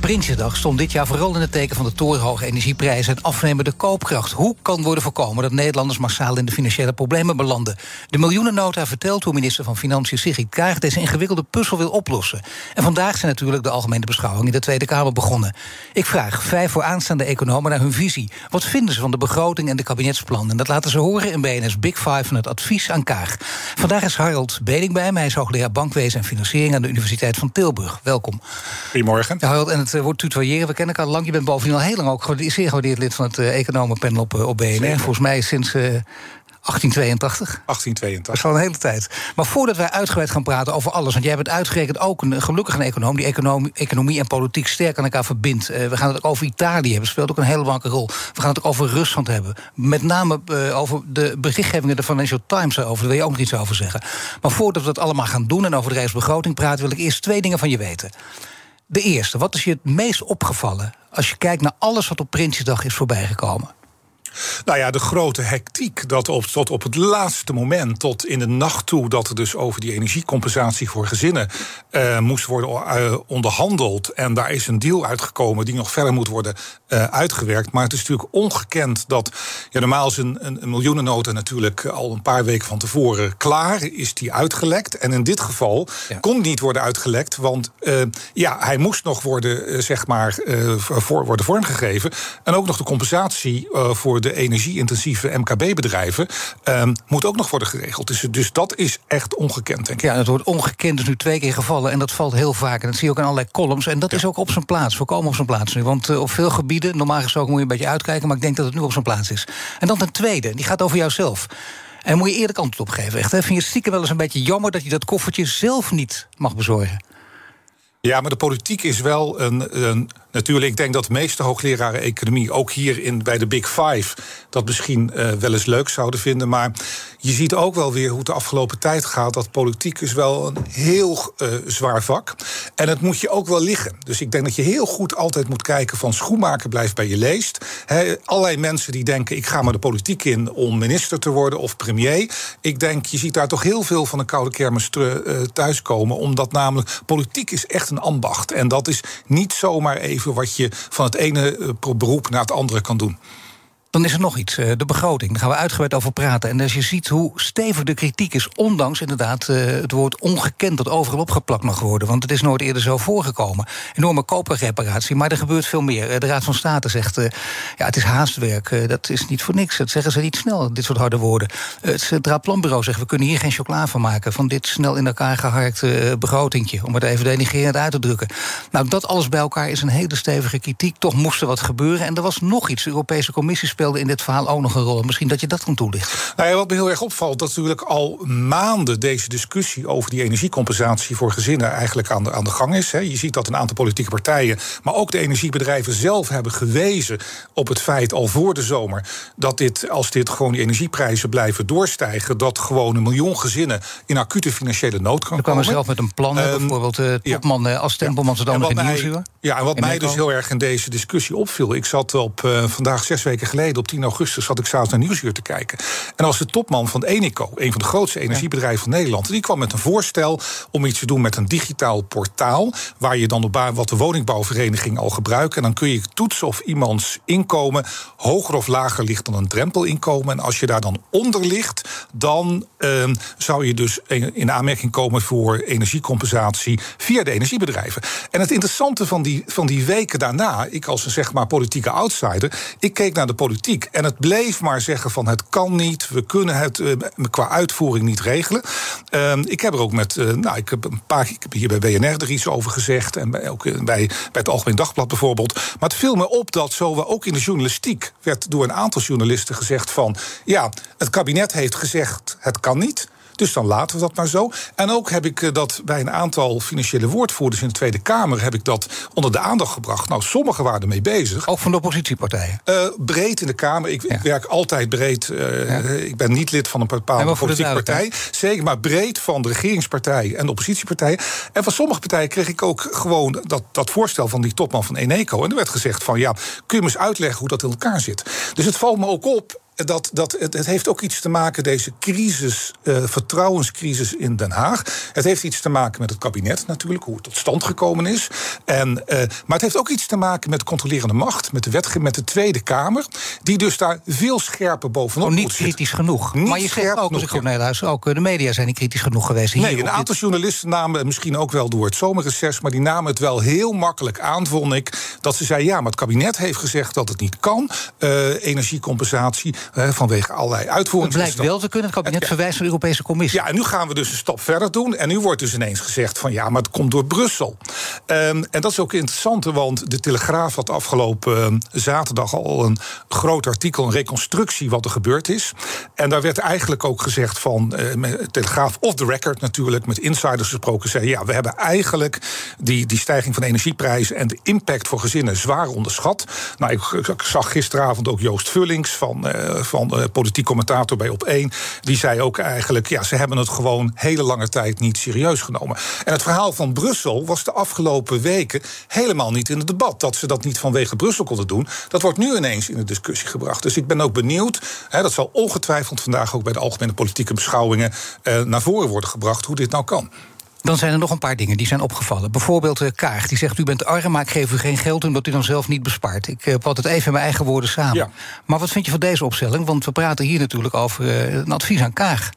Prinsjesdag stond dit jaar vooral in het teken van de torenhoge energieprijzen en afnemende koopkracht. Hoe kan worden voorkomen dat Nederlanders massaal in de financiële problemen belanden? De miljoenennota vertelt hoe minister van Financiën Sigrid Kaag deze ingewikkelde puzzel wil oplossen. En vandaag zijn natuurlijk de algemene beschouwingen in de Tweede Kamer begonnen. Ik vraag vijf vooraanstaande economen naar hun visie. Wat vinden ze van de begroting en de kabinetsplan? En dat laten ze horen in BNS Big Five van het advies aan Kaag. Vandaag is Harold Beding bij mij. Hij is hoogleraar bankwezen en financiering aan de Universiteit van Tilburg. Welkom. Goedemorgen. Harold, en het wordt tutoyeren. We kennen elkaar al lang. Je bent bovendien al heel lang ook zeer gewaardeerd lid van het uh, economenpanel op, uh, op BNR. Zeker. Volgens mij sinds 1882. 1882. Dat is al een hele tijd. Maar voordat wij uitgebreid gaan praten over alles... want jij bent uitgerekend ook een gelukkig een econoom... die economie, economie en politiek sterk aan elkaar verbindt. Uh, we gaan het ook over Italië hebben. speelt ook een hele belangrijke rol. We gaan het ook over Rusland hebben. Met name uh, over de berichtgevingen de Financial Times over. Daar wil je ook nog iets over zeggen. Maar voordat we dat allemaal gaan doen... en over de rijksbegroting praten... wil ik eerst twee dingen van je weten. De eerste, wat is je het meest opgevallen... als je kijkt naar alles wat op Prinsjesdag is voorbijgekomen? Nou ja, de grote hectiek dat op, tot op het laatste moment, tot in de nacht toe, dat er dus over die energiecompensatie voor gezinnen uh, moest worden uh, onderhandeld. En daar is een deal uitgekomen die nog verder moet worden uh, uitgewerkt. Maar het is natuurlijk ongekend dat. Ja, normaal is een, een, een miljoenennota natuurlijk al een paar weken van tevoren klaar. Is die uitgelekt. En in dit geval ja. kon niet worden uitgelekt. Want ja, hij moest nog worden, zeg maar, voor, worden vormgegeven. En ook nog de compensatie voor de energie-intensieve MKB-bedrijven um, moet ook nog worden geregeld. Dus, dus dat is echt ongekend, denk ik. Ja, het woord ongekend is nu twee keer gevallen en dat valt heel vaak. En dat zie je ook in allerlei columns. En dat ja. is ook op zijn plaats, voorkomen op zijn plaats nu. Want uh, op veel gebieden, normaal gesproken moet je een beetje uitkijken... maar ik denk dat het nu op zijn plaats is. En dan ten tweede, die gaat over jouzelf. En moet je eerlijk antwoord op geven. Echt, hè? Vind je stiekem wel eens een beetje jammer dat je dat koffertje zelf niet mag bezorgen? Ja, maar de politiek is wel een, een. Natuurlijk, ik denk dat de meeste hoogleraren economie, ook hier in, bij de Big Five, dat misschien uh, wel eens leuk zouden vinden. Maar je ziet ook wel weer hoe het de afgelopen tijd gaat. Dat politiek is wel een heel uh, zwaar vak. En het moet je ook wel liggen. Dus ik denk dat je heel goed altijd moet kijken van schoenmaker blijft bij je leest. He, allerlei mensen die denken, ik ga maar de politiek in om minister te worden of premier. Ik denk, je ziet daar toch heel veel van een koude kermis uh, thuiskomen. Omdat namelijk politiek is echt een ambacht. En dat is niet zomaar even wat je van het ene beroep naar het andere kan doen. Dan is er nog iets, de begroting. Daar gaan we uitgebreid over praten. En als je ziet hoe stevig de kritiek is, ondanks inderdaad het woord ongekend dat overal opgeplakt mag worden. Want het is nooit eerder zo voorgekomen. Enorme koperreparatie, maar er gebeurt veel meer. De Raad van State zegt, ja, het is haastwerk. Dat is niet voor niks. Dat zeggen ze niet snel, dit soort harde woorden. Het Centraal Planbureau zegt, we kunnen hier geen chocola van maken. Van dit snel in elkaar geharkte begrotingje. Om het even denigrerend uit te drukken. Nou, dat alles bij elkaar is een hele stevige kritiek. Toch moest er wat gebeuren. En er was nog iets. De Europese Commissie speelde in dit verhaal ook nog een rol. Misschien dat je dat kan toelichten. Nou ja, wat me heel erg opvalt, dat natuurlijk al maanden deze discussie over die energiecompensatie voor gezinnen eigenlijk aan de, aan de gang is. Je ziet dat een aantal politieke partijen, maar ook de energiebedrijven zelf hebben gewezen op het feit al voor de zomer dat dit, als dit gewoon die energieprijzen blijven doorstijgen, dat gewoon een miljoen gezinnen in acute financiële nood kan komen. komen. zelf met een plan, um, bijvoorbeeld uh, topman ja. als Tempelman ze dan nog in Nieuwsuur. Ja, en wat mij dus heel erg in deze discussie opviel, ik zat op uh, vandaag zes weken geleden op 10 augustus zat ik s'avonds naar Nieuwsuur te kijken. En als de topman van Eneco, een van de grootste energiebedrijven van Nederland, die kwam met een voorstel om iets te doen met een digitaal portaal, waar je dan op wat de woningbouwvereniging al gebruikt. En dan kun je toetsen of iemands inkomen hoger of lager ligt dan een drempelinkomen. En als je daar dan onder ligt, dan uh, zou je dus in aanmerking komen voor energiecompensatie via de energiebedrijven. En het interessante van die, van die weken daarna, ik als een zeg maar politieke outsider, ik keek naar de politiek En het bleef maar zeggen van het kan niet, we kunnen het uh, qua uitvoering niet regelen. Uh, ik heb er ook met, uh, nou, ik heb een paar ik heb hier bij BNR er iets over gezegd. En bij, ook bij, bij het Algemeen Dagblad bijvoorbeeld. Maar het viel me op dat zo ook in de journalistiek werd door een aantal journalisten gezegd van ja, het kabinet heeft gezegd het kan niet. Dus dan laten we dat maar zo. En ook heb ik eh, dat bij een aantal financiële woordvoerders in de Tweede Kamer heb ik dat onder de aandacht gebracht. Nou, sommigen waren ermee bezig. Ook van de oppositiepartijen? Uh, breed in de Kamer. Ik, ik werk altijd breed. Uh, ja. Ik ben niet lid van een bepaalde politieke partij. Zeker, maar breed van de regeringspartij en de oppositiepartijen. En van sommige partijen kreeg ik ook gewoon dat, dat voorstel van die topman van Eneco. En er werd gezegd van ja, kun je me eens uitleggen hoe dat in elkaar zit. Dus het valt me ook op dat, dat, het, het, heeft ook iets te maken, deze crisis, uh, vertrouwenscrisis in Den Haag. Het heeft iets te maken met het kabinet natuurlijk, hoe het tot stand gekomen is. En, uh, maar het heeft ook iets te maken met de controlerende macht, met de wetgeving, met de Tweede Kamer, die dus daar veel scherper bovenop oh, niet kritisch genoeg. Niet maar je zegt ook, als ik naar ook eh, de media zijn niet kritisch genoeg geweest. Hier nee, een aantal journalisten namen, misschien ook wel door het zomerreces, maar die namen het wel heel makkelijk aan, vond ik. Dat ze zeiden, ja, maar het kabinet heeft gezegd dat het niet kan. Uh, energiecompensatie vanwege allerlei uitvoeringen. Het blijkt wel te kunnen. Het kabinet verwijst naar de Europese Commissie. Ja, en nu gaan we dus een stap verder doen. En nu wordt dus ineens gezegd van ja, maar het komt door Brussel. Um, en dat is ook interessant, want de Telegraaf had afgelopen uh, zaterdag al een groot artikel, een reconstructie wat er gebeurd is. En daar werd eigenlijk ook gezegd van uh, Telegraaf off the record natuurlijk, met insiders gesproken, zei ja, we hebben eigenlijk die, die stijging van energieprijzen en de impact voor gezinnen zwaar onderschat. Nou, ik, ik zag gisteravond ook Joost Vullings van, uh, van de politiek commentator bij Op 1. Die zei ook eigenlijk, ja, ze hebben het gewoon hele lange tijd niet serieus genomen. En het verhaal van Brussel was de afgelopen weken helemaal niet in het debat. Dat ze dat niet vanwege Brussel konden doen. Dat wordt nu ineens in de discussie gebracht. Dus ik ben ook benieuwd, hè, dat zal ongetwijfeld vandaag ook bij de algemene politieke beschouwingen eh, naar voren worden gebracht, hoe dit nou kan. Dan zijn er nog een paar dingen die zijn opgevallen. Bijvoorbeeld uh, Kaag, die zegt: U bent arm, maar ik geef u geen geld omdat u dan zelf niet bespaart. Ik uh, vat het even in mijn eigen woorden samen. Ja. Maar wat vind je van deze opstelling? Want we praten hier natuurlijk over uh, een advies aan Kaag.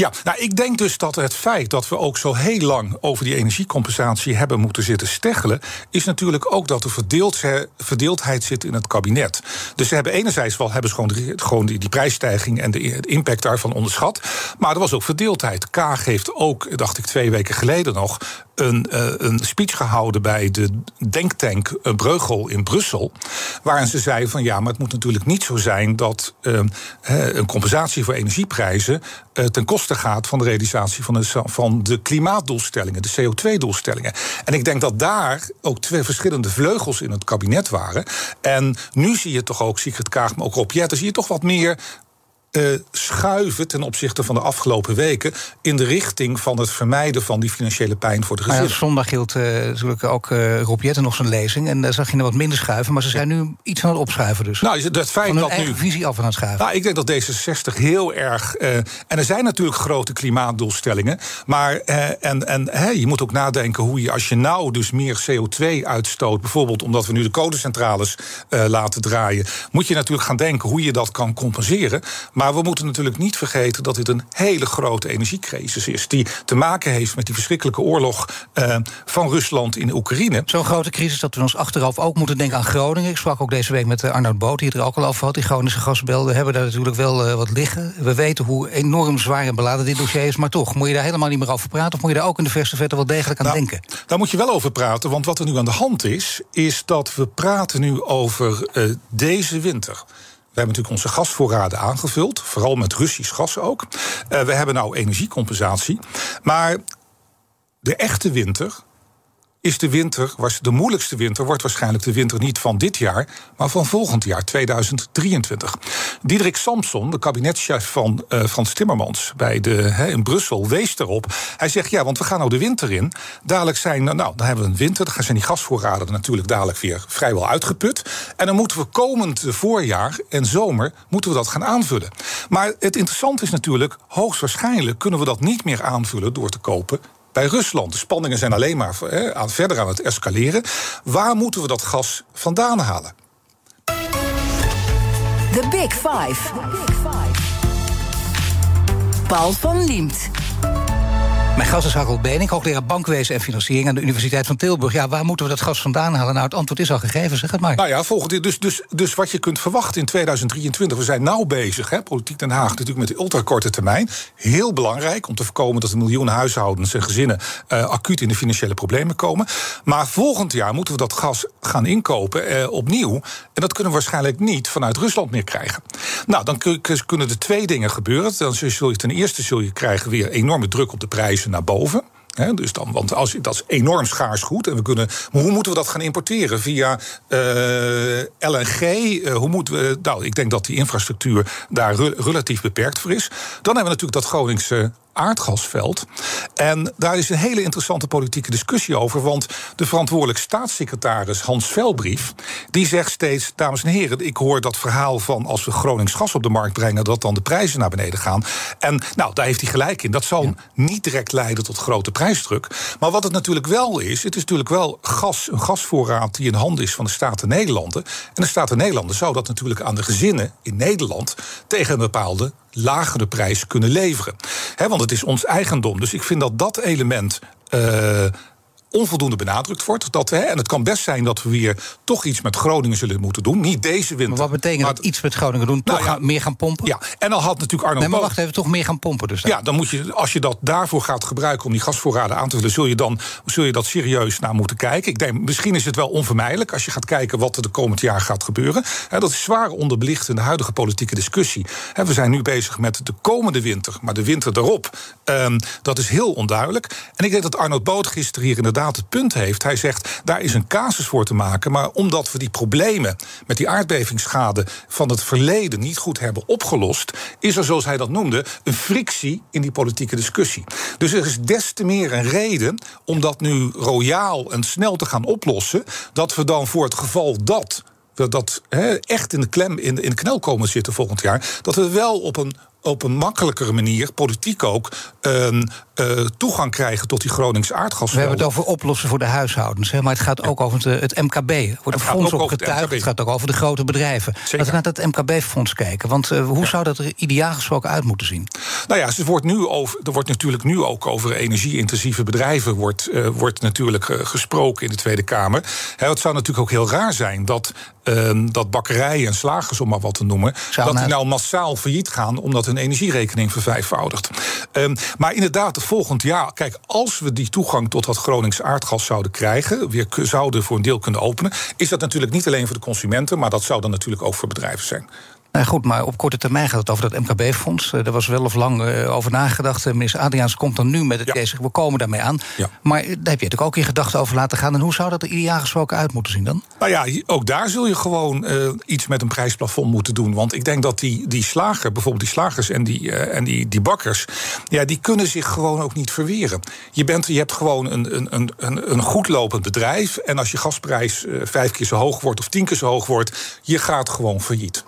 Ja, nou, ik denk dus dat het feit dat we ook zo heel lang over die energiecompensatie hebben moeten zitten steggelen, is natuurlijk ook dat er verdeeld, verdeeldheid zit in het kabinet. Dus ze hebben enerzijds wel hebben gewoon, die, prijsstijging en de, impact daarvan onderschat. Maar er was ook verdeeldheid. Kaag heeft ook, dacht ik twee weken geleden nog, een, uh, een speech gehouden bij de denktank Breugel in Brussel. Waarin ze zei van ja, maar het moet natuurlijk niet zo zijn dat uh, een compensatie voor energieprijzen uh, ten koste gaat van de realisatie van de, van de klimaatdoelstellingen, de CO2-doelstellingen. En ik denk dat daar ook twee verschillende vleugels in het kabinet waren. En nu zie je toch ook, Sigrid Kaag, maar ook Rob Jetten, zie je toch wat meer uh, schuiven ten opzichte van de afgelopen weken in de richting van het vermijden van die financiële pijn voor de gezinnen. Ja, zondag hield uh, natuurlijk ook uh, Rob Jetten nog zijn lezing en daar zag je nog wat minder schuiven, maar ze zijn nu iets aan het opschuiven. Dus. Nou, het feit dat nu visie af aan het schuiven. Nou, ik denk dat D66 heel erg en er zijn natuurlijk grote klimaatdoelstellingen, maar en, en je moet ook nadenken hoe je als je nou dus meer CO2 uitstoot, bijvoorbeeld omdat we nu de kolencentrales laten draaien, moet je natuurlijk gaan denken hoe je dat kan compenseren. Maar we moeten natuurlijk niet vergeten dat dit een hele grote energiecrisis is. Die te maken heeft met die verschrikkelijke oorlog uh, van Rusland in Oekraïne. Zo'n grote crisis dat we ons achteraf ook moeten denken aan Groningen. Ik sprak ook deze week met eh, Arnoud Boot, die het er ook al over had. Die Groningse gasbel. We hebben daar natuurlijk wel uh, wat liggen. We weten hoe enorm zwaar en beladen dit dossier is. Maar toch, moet je daar helemaal niet meer over praten? Of moet je daar ook in de verste verte wel degelijk aan nou, denken? Daar moet je wel over praten. Want wat er nu aan de hand is, is dat we praten nu over uh, deze winter. We hebben natuurlijk onze gasvoorraden aangevuld, vooral met Russisch gas ook. Uh, we hebben nou energiecompensatie. Maar de echte winter, is de winter, was de moeilijkste winter, wordt waarschijnlijk de winter niet van dit jaar, maar van volgend jaar, 2023. Diederik Samson, de kabinetschef van uh, Frans Timmermans bij de, in Brussel, wees erop. Hij zegt: Ja, want we gaan nou de winter in. Dadelijk zijn, nou, dan hebben we een winter, dan zijn die gasvoorraden natuurlijk dadelijk weer vrijwel uitgeput. En dan moeten we komend voorjaar en zomer moeten we dat gaan aanvullen. Maar het interessante is natuurlijk, hoogstwaarschijnlijk kunnen we dat niet meer aanvullen door te kopen bij Rusland. De spanningen zijn alleen maar he, aan, verder aan het escaleren. Waar moeten we dat gas vandaan halen? The Big Five. Paul van Liemt. Mijn gast is Harold Benink, hoogleraar bankwezen en financiering aan de Universiteit van Tilburg. Ja, waar moeten we dat gas vandaan halen? Nou, het antwoord is al gegeven, zeg het maar. Nou ja, volgende, dus, dus, dus wat je kunt verwachten in 2023, we zijn nauw bezig, hè, politiek Den Haag natuurlijk met de ultrakorte termijn. Heel belangrijk om te voorkomen dat er miljoenen huishoudens en gezinnen uh, acuut in de financiële problemen komen. Maar volgend jaar moeten we dat gas gaan inkopen uh, opnieuw. En dat kunnen we waarschijnlijk niet vanuit Rusland meer krijgen. Nou, dan kunnen er twee dingen gebeuren. Dan zul je ten eerste zul je krijgen weer enorme druk op de prijzen naar boven. dus dan, want als, dat is enorm schaars goed. En we kunnen, maar hoe moeten we dat gaan importeren? Via uh, LNG? Uh, hoe moeten we, nou, ik denk dat die infrastructuur daar re relatief beperkt voor is. Dan hebben we natuurlijk dat Groningse aardgasveld. En daar is een hele interessante politieke discussie over. Want de verantwoordelijk staatssecretaris Hans Velbrief... die zegt steeds, dames en heren... ik hoor dat verhaal van als we Gronings gas op de markt brengen... dat dan de prijzen naar beneden gaan. En nou, daar heeft hij gelijk in. Dat zal niet direct leiden tot grote prijsdruk. Maar wat het natuurlijk wel is... het is natuurlijk wel gas, een gasvoorraad die in handen is van de Staten Nederlanden. En de Staten Nederlanden zou dat natuurlijk aan de gezinnen in Nederland... tegen een bepaalde lagere prijs kunnen leveren. want het is ons eigendom. Dus ik vind dat dat element. Uh, onvoldoende benadrukt wordt. Dat, hè, en het kan best zijn dat we weer toch iets met Groningen zullen moeten doen. Niet deze winter. Maar wat betekent dat iets met Groningen doen? Toch nou meer gaan pompen? Ja, en dan had natuurlijk Arno... Nee, maar wacht even, toch meer gaan pompen dus? Ja, dan moet je, als je dat daarvoor gaat gebruiken om die gasvoorraden aan te vullen... zul je, dan, zul je dat serieus naar moeten kijken. Ik denk, misschien is het wel onvermijdelijk als je gaat kijken... wat er de komend jaar gaat gebeuren. dat is zwaar onderbelicht in de huidige politieke discussie. we zijn nu bezig met de komende winter, maar de winter daarop... Um, dat is heel onduidelijk. En ik denk dat Arnold Boot gisteren hier inderdaad het punt heeft. Hij zegt, daar is een casus voor te maken. Maar omdat we die problemen met die aardbevingsschade van het verleden niet goed hebben opgelost, is er, zoals hij dat noemde, een frictie in die politieke discussie. Dus er is des te meer een reden om dat nu royaal en snel te gaan oplossen, dat we dan voor het geval dat we dat echt in de klem, in de, in de knel komen zitten volgend jaar, dat we wel op een op een makkelijkere manier, politiek ook, uh, uh, toegang krijgen tot die Gronings aardgas. We hebben het over oplossen voor de huishoudens, hè, maar het gaat ook over het, het MKB. Er wordt een fonds opgetuigd, het, het, gaat ook over de grote bedrijven. Zeker. Laten we naar het MKB-fonds kijken, want uh, hoe ja. zou dat er ideaal gesproken uit moeten zien? Nou ja, er wordt, nu over, er wordt natuurlijk nu ook over energie-intensieve bedrijven wordt, uh, wordt natuurlijk gesproken in de Tweede Kamer. Hè, het zou natuurlijk ook heel raar zijn dat, ehm, dat bakkerijen en slagers, om maar wat te noemen, zou dat die nou massaal failliet gaan omdat hun energierekening vervijfvoudigt. Um, maar inderdaad, volgend jaar, kijk, als we die toegang tot dat Gronings aardgas zouden krijgen, weer zouden voor een deel kunnen openen, is dat natuurlijk niet alleen voor de consumenten, maar dat zou dan natuurlijk ook voor bedrijven zijn. Nou goed, maar op korte termijn gaat het over dat MKB-fonds. Uh, er was wel of lang uh, over nagedacht. Uh, minister Adriaans komt dan nu met het ja. We komen daarmee aan. Ja. Maar daar heb je natuurlijk ook in gedachten over laten gaan. En hoe zou dat er ideaal gesproken uit moeten zien dan? Nou ja, ook daar zul je gewoon iets met een prijsplafond moeten doen. Want ik denk dat die, die slager, bijvoorbeeld die slagers en die, en die, die bakkers... Ja, die kunnen zich gewoon ook niet verweren. Je, bent, je hebt gewoon een, een, een, een goed lopend bedrijf. En als je gasprijs vijf keer zo hoog wordt of tien keer zo hoog wordt... je gaat gewoon failliet.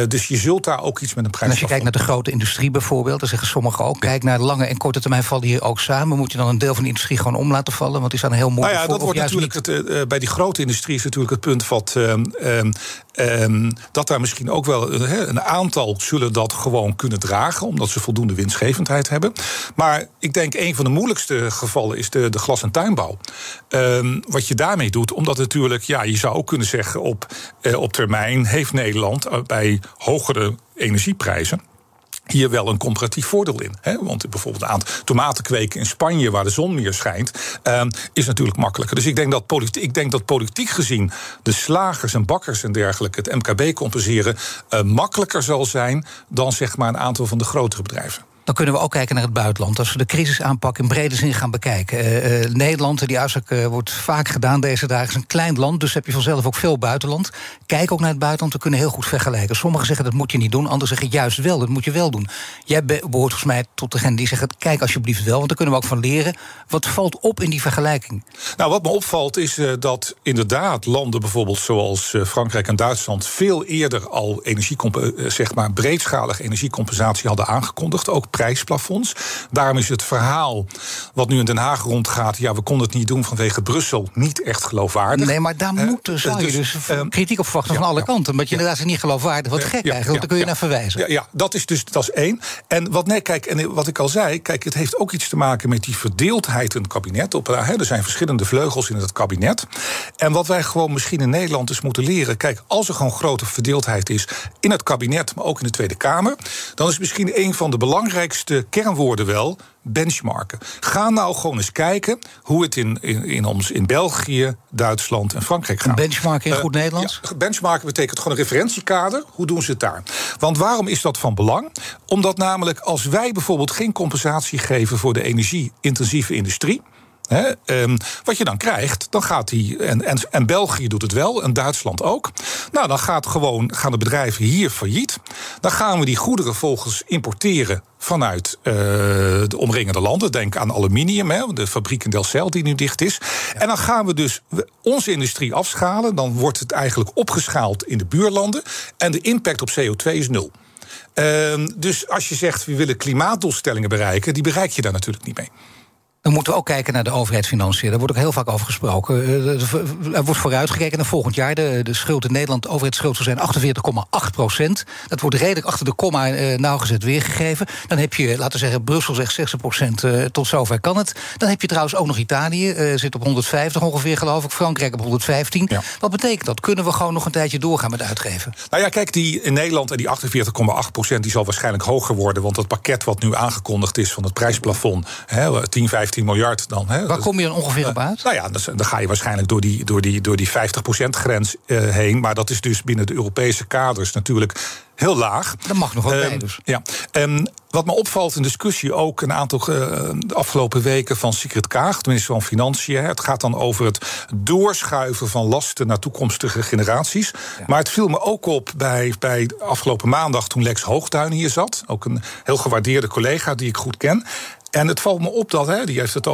Uh, dus je zult daar ook iets met een prijs. En als je kijkt naar de grote industrie bijvoorbeeld, dan zeggen sommigen ook: kijk naar de lange en korte termijn vallen hier ook samen. Moet je dan een deel van de industrie gewoon om laten vallen? Want die staan heel mooi. Nou ja, dat wordt natuurlijk het, uh, bij die grote industrie is natuurlijk het punt wat. Um, dat daar misschien ook wel een, een aantal zullen dat gewoon kunnen dragen, omdat ze voldoende winstgevendheid hebben. Maar ik denk een van de moeilijkste gevallen is de, de glas- en tuinbouw. Um, wat je daarmee doet, omdat natuurlijk, ja, je zou ook kunnen zeggen op, uh, op termijn heeft Nederland uh, bij hogere energieprijzen hier wel een comparatief voordeel in. Hè? Want bijvoorbeeld aan tomaten kweken in Spanje, waar de zon meer schijnt, uh, is natuurlijk makkelijker. Dus ik denk, dat politiek, ik denk dat politiek gezien de slagers en bakkers en dergelijke het MKB compenseren uh, makkelijker zal zijn dan zeg maar een aantal van de grotere bedrijven dan kunnen we ook kijken naar het buitenland. Als we de crisisaanpak in brede zin gaan bekijken. Uh, Nederland, die uitspraak uh, wordt vaak gedaan deze dagen, is een klein land. Dus heb je vanzelf ook veel buitenland. Kijk ook naar het buitenland, we kunnen heel goed vergelijken. Sommigen zeggen dat moet je niet doen, anderen zeggen juist wel, dat moet je wel doen. Jij behoort volgens mij tot degene die zeggen, kijk alsjeblieft wel, want daar kunnen we ook van leren. Wat valt op in die vergelijking? Nou, wat me opvalt is dat inderdaad landen bijvoorbeeld zoals Frankrijk en Duitsland veel eerder al energie, zeg maar breedschalige energiecompensatie hadden aangekondigd. Ook prijsplafonds. Daarom is het verhaal wat nu in Den Haag rondgaat... ja, we konden het niet doen vanwege Brussel, niet echt geloofwaardig. Nee, maar daar moet, zou je dus, kritiek op verwachten van alle kanten. Omdat je inderdaad niet geloofwaardig, wat gek eigenlijk, want daar kun je naar verwijzen. Ja, ja, dat is dus dat is één. En wat, nee, kijk, en wat ik al zei, kijk, het heeft ook iets te maken met die verdeeldheid in het kabinet. Op, hè, er zijn verschillende vleugels in het kabinet. En wat wij gewoon misschien in Nederland eens moeten leren. Kijk, als er gewoon grote verdeeldheid is in het kabinet, maar ook in de Tweede Kamer, dan is misschien een van de belangrijkste kernwoorden wel benchmarken. Ga nou gewoon eens kijken hoe het in, in, in, ons, in België, Duitsland en Frankrijk gaat. Benchmarken in goed uh, Nederlands? Ja, benchmarken betekent gewoon een referentiekader. Hoe doen ze het daar? Want waarom is dat van belang? Omdat namelijk als wij bijvoorbeeld geen compensatie geven voor de energie-intensieve industrie. He, um, wat je dan krijgt, dan gaat die. En, en, en België doet het wel, en Duitsland ook. Nou, dan gaat gewoon, gaan de bedrijven hier failliet. Dan gaan we die goederen volgens importeren vanuit uh, de omringende landen. Denk aan aluminium, de fabriek in Delcel die nu dicht is. Ja. En dan gaan we dus onze industrie afschalen. Dan wordt het eigenlijk opgeschaald in de buurlanden. En de impact op CO2 is nul. Uh, dus als je zegt we willen klimaatdoelstellingen bereiken, die bereik je daar natuurlijk niet mee. Dan moeten we ook kijken naar de overheidsfinanciën. Daar wordt ook heel vaak over gesproken. Eh, er wordt vooruitgekeken naar volgend jaar. De, de schuld in Nederland, de overheidsschuld zal zijn 48,8 procent. Dat wordt redelijk achter de komma uh, nauwgezet weergegeven. Dan heb je, laten we zeggen, Brussel zegt 60 procent. Uh, tot zover kan het. Dan heb je trouwens ook nog Italië. Zit op 150 ongeveer, geloof ik. Frankrijk op 115. Ja. Wat betekent dat? Kunnen we gewoon nog een tijdje doorgaan met uitgeven? Nou ja, kijk, die in Nederland en die 48,8 procent... die zal waarschijnlijk hoger worden. Want het pakket wat nu aangekondigd is van het prijsplafond... Hè, 10, 15 miljard dan. Hè. Waar kom je dan ongeveer op uit? Uh, nou ja, dan, dan, ga je waarschijnlijk door die, door die, door die 50%-grens uh, heen. Maar dat is dus binnen de Europese kaders natuurlijk heel laag. Dat mag nog wel bij dus. Ja. En wat me opvalt in discussie ook een aantal uh, de afgelopen weken van Sigrid Kaag, de minister van Financiën. Het gaat dan over het doorschuiven van lasten naar toekomstige generaties. Ja. Maar het viel me ook op bij, bij afgelopen maandag toen Lex Hoogtuin hier zat. Ook een heel gewaardeerde collega die ik goed ken. En het valt me op dat, hè, die, heeft het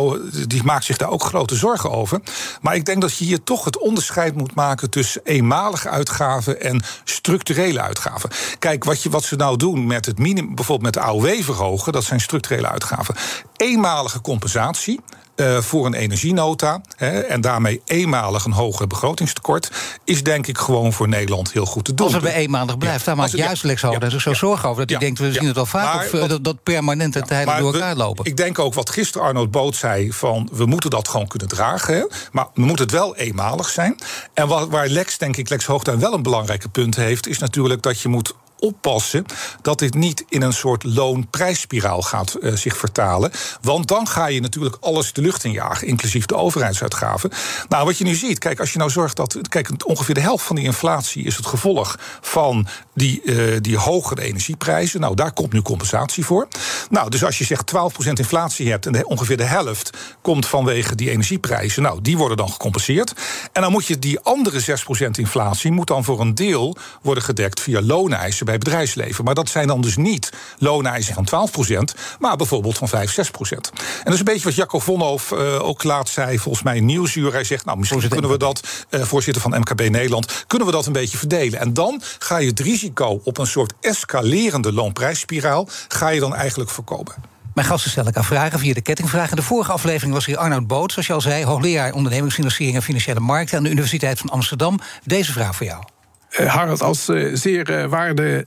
die maakt zich daar ook grote zorgen over. Maar ik denk dat je hier toch het onderscheid moet maken tussen eenmalige uitgaven en structurele uitgaven. Kijk, wat, je, wat ze nou doen met het minimum, bijvoorbeeld met de AOW verhogen, dat zijn structurele uitgaven. Eenmalige compensatie. Uh, voor een energienota hè, en daarmee eenmalig een hoger begrotingstekort, is denk ik gewoon voor Nederland heel goed te doen. Als het bij eenmalig blijft, ja. daar maakt juist Lex Hoogda ja. zo ja. zorgen over. Dat hij denkt, we zien het wel vaak, maar, of uh, dat, dat permanent en tijdelijk door elkaar lopen. Ik denk ook wat gisteren Arnold Boot zei, van we moeten dat gewoon kunnen dragen. Hè, maar we moeten het wel eenmalig zijn. En waar, waar Lex, denk ik, Lex Hoogda wel een belangrijke punt heeft, is natuurlijk dat je moet oppassen dat dit niet in een soort loonprijsspiraal gaat uh, zich vertalen. Want dan ga je natuurlijk alles de lucht in jagen, inclusief de overheidsuitgaven. Nou, wat je nu ziet, kijk, als je nou zorgt dat. Kijk, ongeveer de helft van die inflatie is het gevolg van die, uh, die hogere energieprijzen. Nou, daar komt nu compensatie voor. Nou, dus als je zegt 12% inflatie hebt en ongeveer de helft komt vanwege die energieprijzen, nou, die worden dan gecompenseerd. En dan moet je die andere 6% inflatie moet dan voor een deel worden gedekt via looneisen bij bedrijfsleven. Maar dat zijn dan dus niet looneisen van 12% maar bijvoorbeeld van 5, 6% En dat is een beetje wat Jacco Vonhoff uh, ook laat zei, volgens mij in Nieuwsuur. Hij zegt, nou, misschien kunnen we dat, uh, voorzitter van MKB Nederland, kunnen we dat een beetje verdelen. En dan ga je het risico op een soort escalerende loonprijsspiraal, ga je dan eigenlijk voorkomen. Mijn gasten stel ik aan vragen via de kettingvraag. In de vorige aflevering was hier Arnoud Boot, zoals je al zei, hoogleraar ondernemingsfinanciering en financiële markten aan de Universiteit van Amsterdam. Deze vraag voor jou. Uh, Harald, als uh, zeer uh, waarde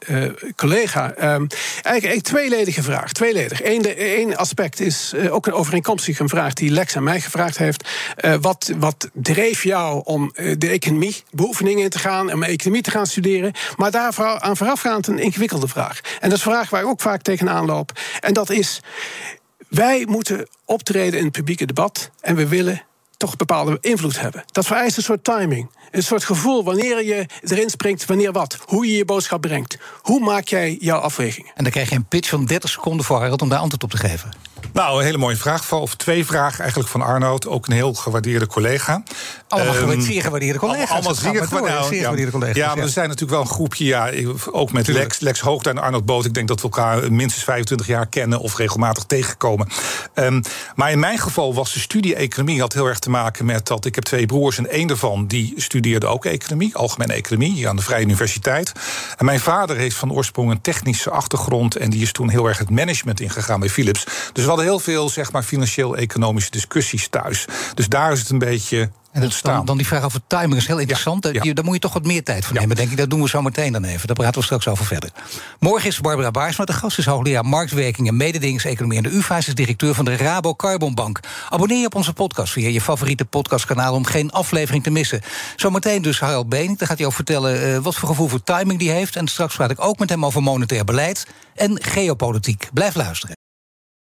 collega. Ehm, eigenlijk tweeledige vraag. Tweeledig. Eén aspect is ook een overeenkomstige vraag die Lex aan mij gevraagd heeft. wat, wat dreef jou om de economie beoefeningen in te gaan, om economie te gaan studeren? Maar daar aan voorafgaand een ingewikkelde vraag. En dat is een vraag waar ik ook vaak tegenaan loop. En dat is: wij moeten optreden in het publieke debat en we willen toch bepaalde invloed hebben. Dat vereist een soort timing. Een soort gevoel wanneer je erin springt, wanneer wat. Hoe je je boodschap brengt. Hoe maak jij jouw afwegingen? En dan krijg je een pitch van 30 seconden voor Harold om daar antwoord op te geven. Nou, een hele mooie vraag. Of twee vragen eigenlijk van Arnoud. Ook een heel gewaardeerde collega. Allemaal Ehm, zeer gewaardeerde collega's. Allemaal zeer, gewaardeerde- ja. collega's. Ja, maar er zijn natuurlijk wel een groepje. Ja, ook met Tuurlijk. Lex, Lex Hoogda en Arnold Boot. Ik denk dat we elkaar minstens 25 jaar kennen of regelmatig tegenkomen. Ehm, maar in mijn geval was de studie economie had heel erg te maken met dat ik heb twee broers en één daarvan die studeerde ook economie, algemene economie, hier aan de Vrije Universiteit. En mijn vader heeft van oorsprong een technische achtergrond en die is toen heel erg het management ingegaan bij Philips. Dus we hadden heel veel zeg maar financieel-economische discussies thuis. Dus daar is het een beetje dan, dan die vraag over timing is heel interessant. Ja, Daar- ja. Daar moet je toch wat meer tijd voor Ja. nemen, denk ik. Dat doen we zo meteen dan even. Daar praten we straks over verder. Morgen is Barbara Baarsma de gast. Is hoogleraar marktwerking en mededingingseconomie aan de UvA. Ze is directeur van de Rabo Carbon Bank. Abonneer je op onze podcast via je favoriete podcastkanaal... om geen aflevering te missen. Zometeen dus Harald Benink. Daar gaat hij ook vertellen eh, wat voor gevoel voor timing die heeft. En straks praat ik ook met hem over monetair beleid en geopolitiek. Blijf luisteren.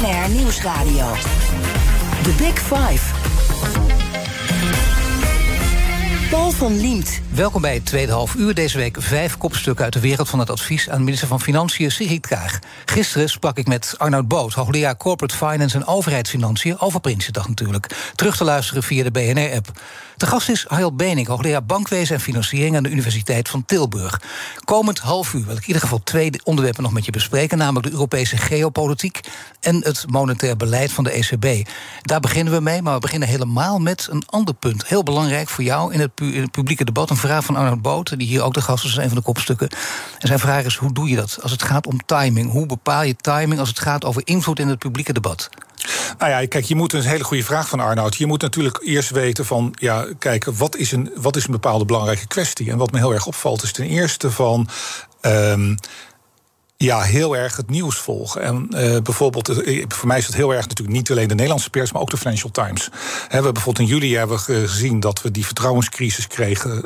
BNR Nieuwsradio. The Big Five. Paul van Liemt. Welkom bij het tweede half uur. Deze week vijf kopstukken uit de wereld van het advies aan minister van Financiën Sigrid Kaag. Gisteren sprak ik met Arnoud Boot, hoogleraar Corporate Finance en Overheidsfinanciën, over Prinsjesdag natuurlijk. Terug te luisteren via de BNR-app. De gast is Harald Benink, hoogleraar Bankwezen en Financiering aan de Universiteit van Tilburg. Komend half uur wil ik in ieder geval twee onderwerpen nog met je bespreken, namelijk de Europese geopolitiek en het monetair beleid van de ECB. Daar beginnen we mee, maar we beginnen helemaal met een ander punt. Heel belangrijk voor jou in het, publieke debat. Een vraag van Arnold Boot, die hier ook de gast is een van de kopstukken. En zijn vraag is: hoe doe je dat als het gaat om timing? Hoe bepaal je timing als het gaat over invloed in het publieke debat? Nou ja, kijk, je moet een hele goede vraag van Arnoud. Je moet natuurlijk eerst weten van, ja, kijk, wat is een, wat is een bepaalde belangrijke kwestie? En wat me heel erg opvalt is ten eerste van. ehm, ja, heel erg het nieuws volgen. En eh, bijvoorbeeld, eh, voor mij is het heel erg natuurlijk niet alleen de Nederlandse pers, maar ook de Financial Times. We hebben bijvoorbeeld in juli hebben we gezien dat we die vertrouwenscrisis kregen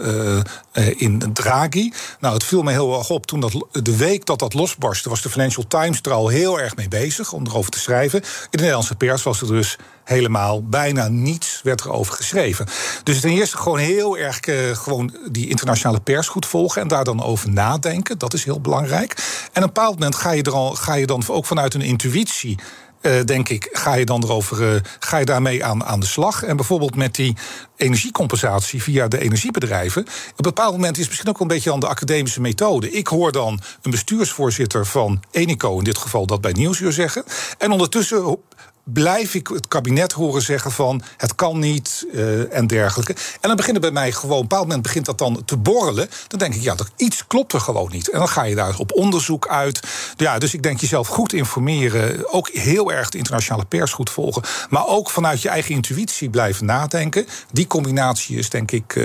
eh, in Draghi. Nou, het viel me heel erg op toen dat de week dat dat losbarstte, was de Financial Times er al heel erg mee bezig om erover te schrijven. In de Nederlandse pers was er dus helemaal bijna niets werd erover geschreven. Dus ten eerste gewoon heel erg eh, gewoon die internationale pers goed volgen en daar dan over nadenken. Dat is heel belangrijk. En op een bepaald moment ga je, er al, ga je dan ook vanuit een intuïtie. eh, denk ik, ga je dan erover, eh, ga je daarmee aan, aan de slag. En bijvoorbeeld met die energiecompensatie via de energiebedrijven. Op een bepaald moment is het misschien ook een beetje aan de academische methode. Ik hoor dan een bestuursvoorzitter van Enico, in dit geval dat bij Nieuwsuur zeggen. En ondertussen blijf ik het kabinet horen zeggen van het kan niet eh, en dergelijke. En dan begint het bij mij gewoon, op een bepaald moment begint dat dan te borrelen. Dan denk ik, ja, dat, iets klopt er gewoon niet. En dan ga je daar op onderzoek uit. Ja, dus ik denk jezelf goed informeren. Ook heel erg de internationale pers goed volgen. Maar ook vanuit je eigen intuïtie blijven nadenken. Die combinatie is denk ik eh,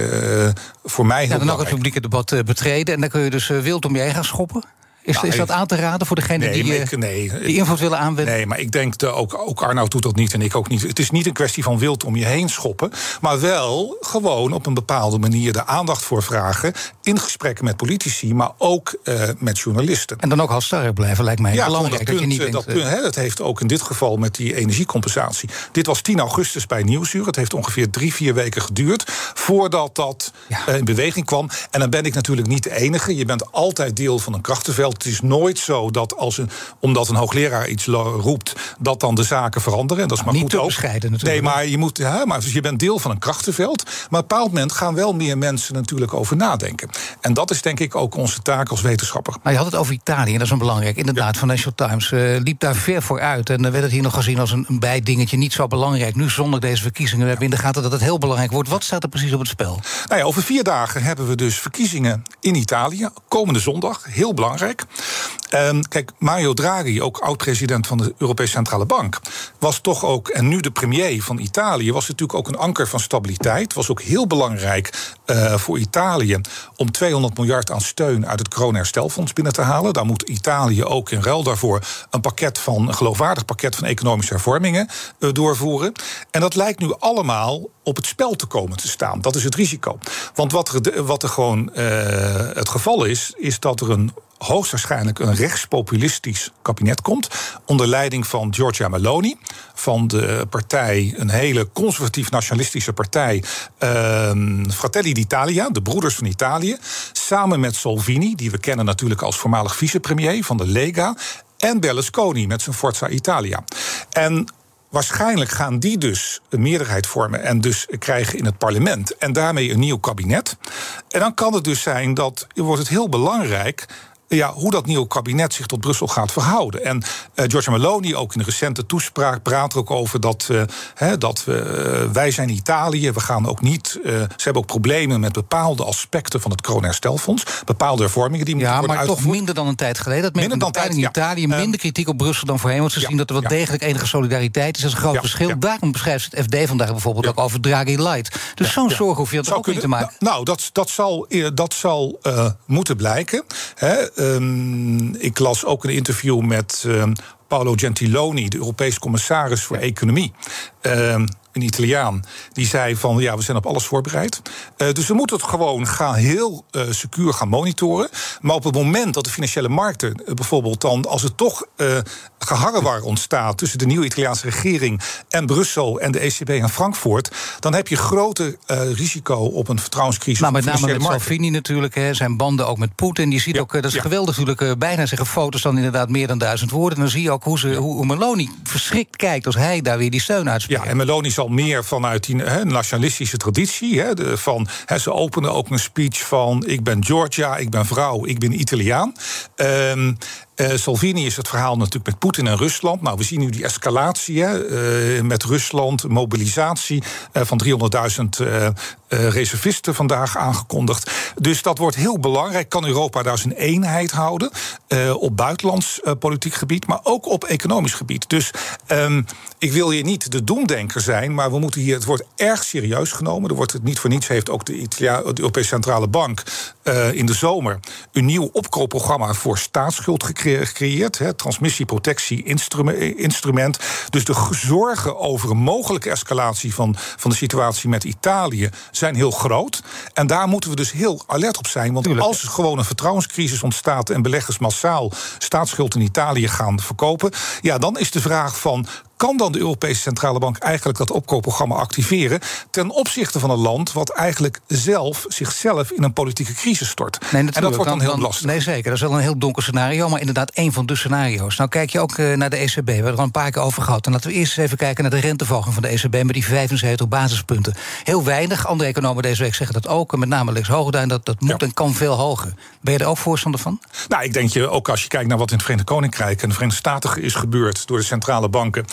voor mij heel Ja, dan ook het belangrijk. publieke debat eh, betreden. En dan kun je dus wild om je heen gaan schoppen. Is, Nou, is dat aan te raden voor degene Nee, die, eh, ik- nee. die invloed willen aanwenden? Nee, maar ik denk dat ook, ook Arnoud doet dat niet en ik ook niet. Het is niet een kwestie van wild om je heen schoppen. Maar wel gewoon op een bepaalde manier de aandacht voor vragen. In gesprekken met politici, maar ook eh, met journalisten. En dan ook halstarrig blijven, lijkt mij Ja, belangrijk. dat Dat, je punt, niet eh, dat, punt, hè, dat heeft ook in dit geval met die energiecompensatie. Dit was 10 augustus bij Nieuwsuur. Het heeft ongeveer drie, vier weken geduurd voordat dat Ja. in beweging kwam. En dan ben ik natuurlijk niet de enige. Je bent altijd deel van een krachtenveld. Het is nooit zo dat als een, omdat een hoogleraar iets roept, dat dan de zaken veranderen. En dat is maar Niet goed te ook. bescheiden natuurlijk. Nee, maar je moet, ja, maar je bent deel van een krachtenveld. Maar op een bepaald moment gaan wel meer mensen natuurlijk over nadenken. En dat is denk ik ook onze taak als wetenschapper. Maar je had het over Italië, en dat is een belangrijk. Inderdaad, Financial Times eh, liep daar ver voor uit. En dan werd het hier nog gezien als een, een bijdingetje, niet zo belangrijk. Nu zonder deze verkiezingen we hebben in de gaten dat het heel belangrijk wordt. Wat staat er precies op het spel? Nou ja, over vier dagen hebben we dus verkiezingen in Italië. Komende zondag, heel belangrijk. Ehm, kijk, Mario Draghi, ook oud-president van de Europese Centrale Bank, was toch ook, en nu de premier van Italië, was natuurlijk ook een anker van stabiliteit. Was ook heel belangrijk eh, voor Italië om 200 miljard aan steun uit het coronaherstelfonds binnen te halen. Daar moet Italië ook in ruil daarvoor een pakket van, een geloofwaardig pakket van economische hervormingen eh, doorvoeren. En dat lijkt nu allemaal op het spel te komen te staan. Dat is het risico. Want wat er, wat er gewoon eh, het geval is, is dat er een hoogstwaarschijnlijk een rechtspopulistisch kabinet komt. Onder leiding van Giorgia Meloni. Van de partij, een hele conservatief-nationalistische partij. ehm, Fratelli d'Italia, de Broeders van Italië. Samen met Salvini, die we kennen natuurlijk als voormalig vicepremier van de Lega. En Berlusconi met zijn Forza Italia. En Waarschijnlijk gaan die dus een meerderheid vormen en dus krijgen in het parlement en daarmee een nieuw kabinet. En dan kan het dus zijn dat wordt het heel belangrijk. Ja, hoe dat nieuwe kabinet zich tot Brussel gaat verhouden. En eh Giorgia Meloni, ook in een recente toespraak, praat er ook over dat, eh, dat we, eh, wij zijn Italië. We gaan ook niet. ze hebben ook problemen met bepaalde aspecten van het coronaherstelfonds. Bepaalde hervormingen die moeten Ja, worden maar toch minder dan een tijd geleden. Dat Minder dan in tijd, Italië. ja. Minder Ehm, kritiek op Brussel dan voorheen. Want ze ja, zien dat er wel ja. degelijk enige solidariteit is. Dat is een groot Ja, verschil. ja. Daarom beschrijft het FD vandaag bijvoorbeeld ook over Draghi Light. Dus zo'n zorg hoef je Zou ook niet te maken. Nou, nou, dat, dat zal, dat zal moeten blijken. Hè. Ehm, ik las ook een interview met ehm, Paolo Gentiloni, de Europese commissaris voor Economie. Ehm, een Italiaan, die zei van ja, we zijn op alles voorbereid. Eh, dus we moeten het gewoon gaan heel eh, secuur gaan monitoren. Maar op het moment dat de financiële markten eh, bijvoorbeeld dan, als er toch eh geharrewar ontstaat tussen de nieuwe Italiaanse regering en Brussel en de ECB en Frankfurt, dan heb je grote eh, risico op een vertrouwenscrisis. Maar op met name met markten. Salvini natuurlijk, hè, zijn banden ook met Poetin. Je ziet Ja, ook, dat is ja. geweldig natuurlijk, bijna zeggen foto's dan inderdaad meer dan duizend woorden. En dan zie je ook hoe, ze, hoe, hoe Meloni verschrikt kijkt als hij daar weer die steun uitspreekt. Ja, en Meloni zal meer vanuit die nationalistische traditie. Van, ze openen ook een speech van: Ik ben Georgia, ik ben vrouw, ik ben Italiaan. Ehm, eh, Salvini is het verhaal natuurlijk met Poetin en Rusland. Nou, we zien nu die escalatie eh, met Rusland, mobilisatie eh, van 300.000 eh, eh, reservisten vandaag aangekondigd. Dus dat wordt heel belangrijk. Kan Europa daar zijn eenheid houden op buitenlands politiek gebied, maar ook op economisch gebied. Dus ehm, ik wil hier niet de doemdenker zijn, maar we moeten hier, het wordt erg serieus genomen. Er wordt het niet voor niets, heeft ook de, Italia, de Europese Centrale Bank in de zomer een nieuw opkoopprogramma voor staatsschuld gecre- gecreëerd. Hè, transmissieprotectie-instrument. Dus de zorgen over een mogelijke escalatie van, van de situatie met Italië zijn heel groot. En daar moeten we dus heel alert op zijn. Want als er gewoon een vertrouwenscrisis ontstaat en beleggers massaal staatsschuld in Italië gaan verkopen, ja, dan is de vraag van. Kan dan de Europese Centrale Bank eigenlijk dat opkoopprogramma activeren ten opzichte van een land wat eigenlijk zelf zichzelf in een politieke crisis stort? Nee, en dat wordt dan, heel lastig. Nee, zeker. Dat is wel een heel donker scenario, maar inderdaad één van de scenario's. Nou, kijk je ook eh, naar de ECB. We hebben er al een paar keer over gehad. En laten we eerst eens even kijken naar de renteverhoging van de ECB met die 75 basispunten. Heel weinig. Andere economen deze week zeggen dat ook. En met name Lex Hoogduin, dat, dat moet en kan veel hoger. Ben je er ook voorstander van? Nou, ik denk je ook als je kijkt naar wat in het Verenigd Koninkrijk en de Verenigde Staten is gebeurd door de centrale banken.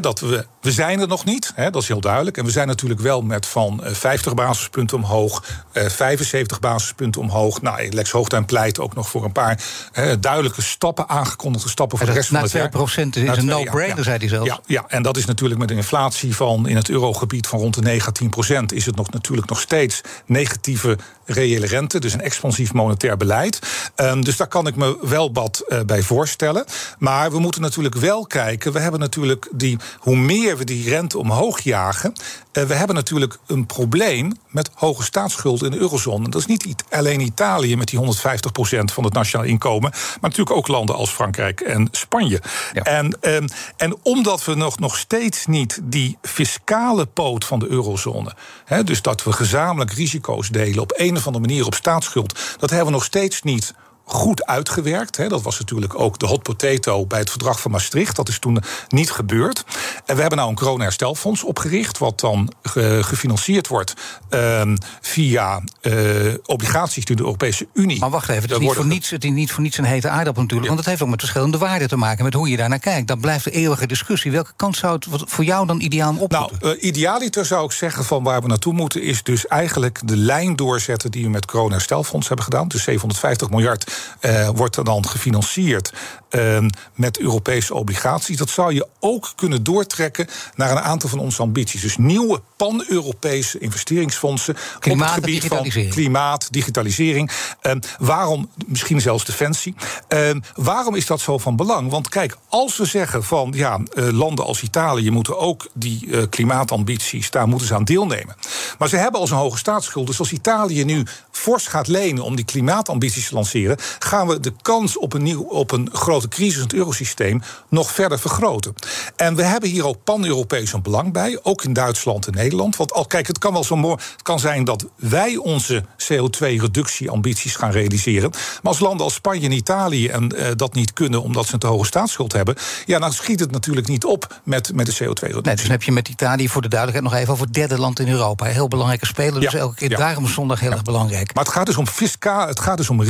Dat we, we zijn er nog niet, hè, dat is heel duidelijk. En we zijn natuurlijk wel met van eh, 50 basispunten omhoog, eh, 75 basispunten omhoog. Nou, Lex Hoogduin pleit ook nog voor een paar eh, duidelijke stappen, aangekondigde stappen voor de rest van het jaar. 2% is Na een no-brainer, ja, zei hij zelfs. Ja, ja, en dat is natuurlijk met een inflatie van in het eurogebied van rond de 19 procent, is het nog, natuurlijk nog steeds negatieve reële rente, dus een expansief monetair beleid. Ehm, dus daar kan ik me wel wat eh, bij voorstellen. Maar we moeten natuurlijk wel kijken. We hebben natuurlijk die, hoe meer die rente omhoog jagen. eh, we hebben natuurlijk een probleem met hoge staatsschuld in de eurozone. Dat is niet alleen Italië met die 150% van het nationaal inkomen. Maar natuurlijk ook landen als Frankrijk en Spanje. En, ehm, en omdat we nog, nog steeds niet die fiscale poot van de eurozone. Hè, dus dat we gezamenlijk risico's delen op een of andere manier op staatsschuld. Dat hebben we nog steeds niet goed uitgewerkt. Hè. Dat was natuurlijk ook de hot potato bij het verdrag van Maastricht. Dat is toen niet gebeurd. En we hebben nou een corona-herstelfonds opgericht, wat dan gefinancierd wordt ehm, via uh, obligaties door de Europese Unie. Maar wacht even, het is, niet voor, niets, het is niet voor niets een hete aardappel natuurlijk. Want het heeft ook met verschillende waarden te maken, met hoe je daar naar kijkt. Dat blijft de eeuwige discussie. Welke kant zou het voor jou dan ideaal op Nou, uh, idealiter zou ik zeggen van waar we naartoe moeten, is dus eigenlijk de lijn doorzetten die we met corona-herstelfonds hebben gedaan. Dus 750 miljard uh, wordt er dan gefinancierd uh, met Europese obligaties. Dat zou je ook kunnen doortrekken naar een aantal van onze ambities. Dus nieuwe pan-Europese investeringsfondsen klimaat, op het gebied van klimaat, digitalisering. Uh, waarom, misschien zelfs defensie. Ehm, waarom is dat zo van belang? Want kijk, als we zeggen van ja, uh, landen als Italië moeten ook die uh, klimaatambities, daar moeten ze aan deelnemen. Maar ze hebben al zo'n hoge staatsschuld. Dus als Italië nu fors gaat lenen om die klimaatambities te lanceren, gaan we de kans op een, nieuw, op een grote crisis in het eurosysteem nog verder vergroten. En we hebben hier ook pan-Europees een belang bij, ook in Duitsland en Nederland. Want al, kijk, het kan wel zo mooi. Het kan zijn dat wij onze CO2-reductieambities gaan realiseren. Maar als landen als Spanje en Italië en, uh, dat niet kunnen omdat ze een te hoge staatsschuld hebben, ja, dan schiet het natuurlijk niet op met, met de CO2-reductie. Nee, dus dan heb je met Italië voor de duidelijkheid nog even over het derde land in Europa. Heel belangrijke speler, dus elke keer ja. daarom zondag heel erg belangrijk. Maar het gaat dus om fiscaal, het gaat dus om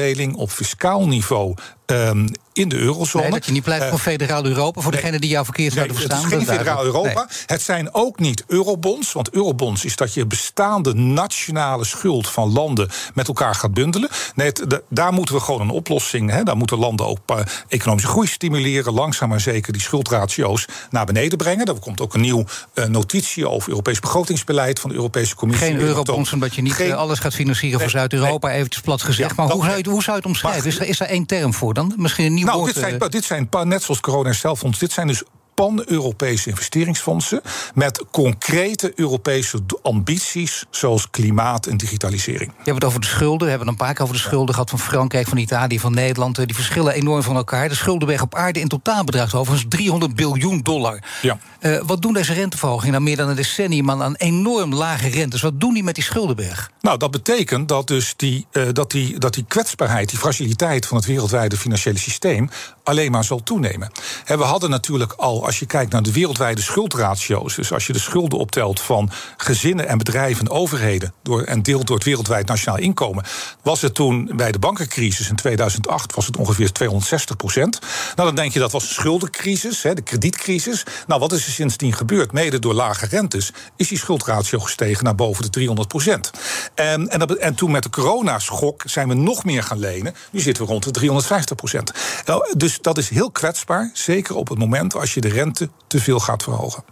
risicodeling op fiscaal niveau. Um, in de eurozone. Nee, dat je niet blijft van uh, federaal Europa, voor nee, degene die jouw verkeerd zouden nee, verstaan. Het is geen federaal Europa. Het zijn ook niet eurobonds, want eurobonds is dat je bestaande nationale schuld van landen met elkaar gaat bundelen. Nee, het, de, daar moeten we gewoon een oplossing. Hè, daar moeten landen ook uh, economische groei stimuleren, langzaam maar zeker die schuldratio's naar beneden brengen. Er komt ook een nieuw uh, notitie over Europees begrotingsbeleid van de Europese Commissie. Geen eurobonds, omdat je niet geen, alles gaat financieren voor Zuid-Europa, eventjes plat gezegd. Ja, maar hoe zou, je, hoe zou je het omschrijven? Is er, is er één term voor dan? Misschien een nieuw nou? Dit zijn, dit zijn, net zoals corona-herstelfonds, dit zijn dus pan-Europese investeringsfondsen met concrete Europese ambities zoals klimaat en digitalisering. Je hebt het over de schulden. We hebben een paar keer over de schulden gehad van Frankrijk, van Italië, van Nederland. Die verschillen enorm van elkaar. De schuldenweg op aarde in totaal bedraagt overigens 300 biljoen dollar. Ja. Uh, wat doen deze renteverhogingen nou meer dan een decennium aan enorm lage rentes? Wat doen die met die schuldenberg? Nou, dat betekent dat dus die, uh, dat die, dat die kwetsbaarheid, die fragiliteit van het wereldwijde financiële systeem alleen maar zal toenemen. En we hadden natuurlijk al, als je kijkt naar de wereldwijde schuldratio's, dus als je de schulden optelt van gezinnen en bedrijven en overheden door, en deelt door het wereldwijd nationaal inkomen, was het toen bij de bankencrisis in 2008 was het ongeveer 260 procent. Nou, dan denk je dat was een schuldencrisis, hè, de kredietcrisis. Nou, wat is er sindsdien gebeurd? Mede door lage rentes is die schuldratio gestegen naar boven de 300 procent. En, en toen met de coronaschok zijn we nog meer gaan lenen. Nu zitten we rond de 350 procent. Nou, dus dat is heel kwetsbaar, zeker op het moment als je de rente te veel gaat verhogen.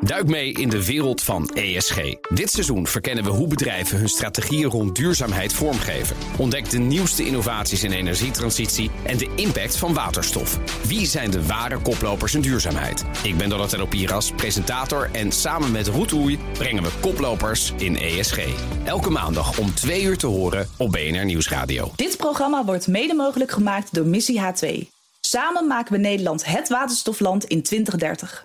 Duik mee in de wereld van ESG. Dit seizoen verkennen we hoe bedrijven hun strategieën rond duurzaamheid vormgeven. Ontdek de nieuwste innovaties in energietransitie en de impact van waterstof. Wie zijn de ware koplopers in duurzaamheid? Ik ben Donatello Piras, presentator en samen met Roetoei brengen we koplopers in ESG. Elke maandag om 2 uur te horen op BNR Nieuwsradio. Dit programma wordt mede mogelijk gemaakt door Missie H2. Samen maken we Nederland het waterstofland in 2030.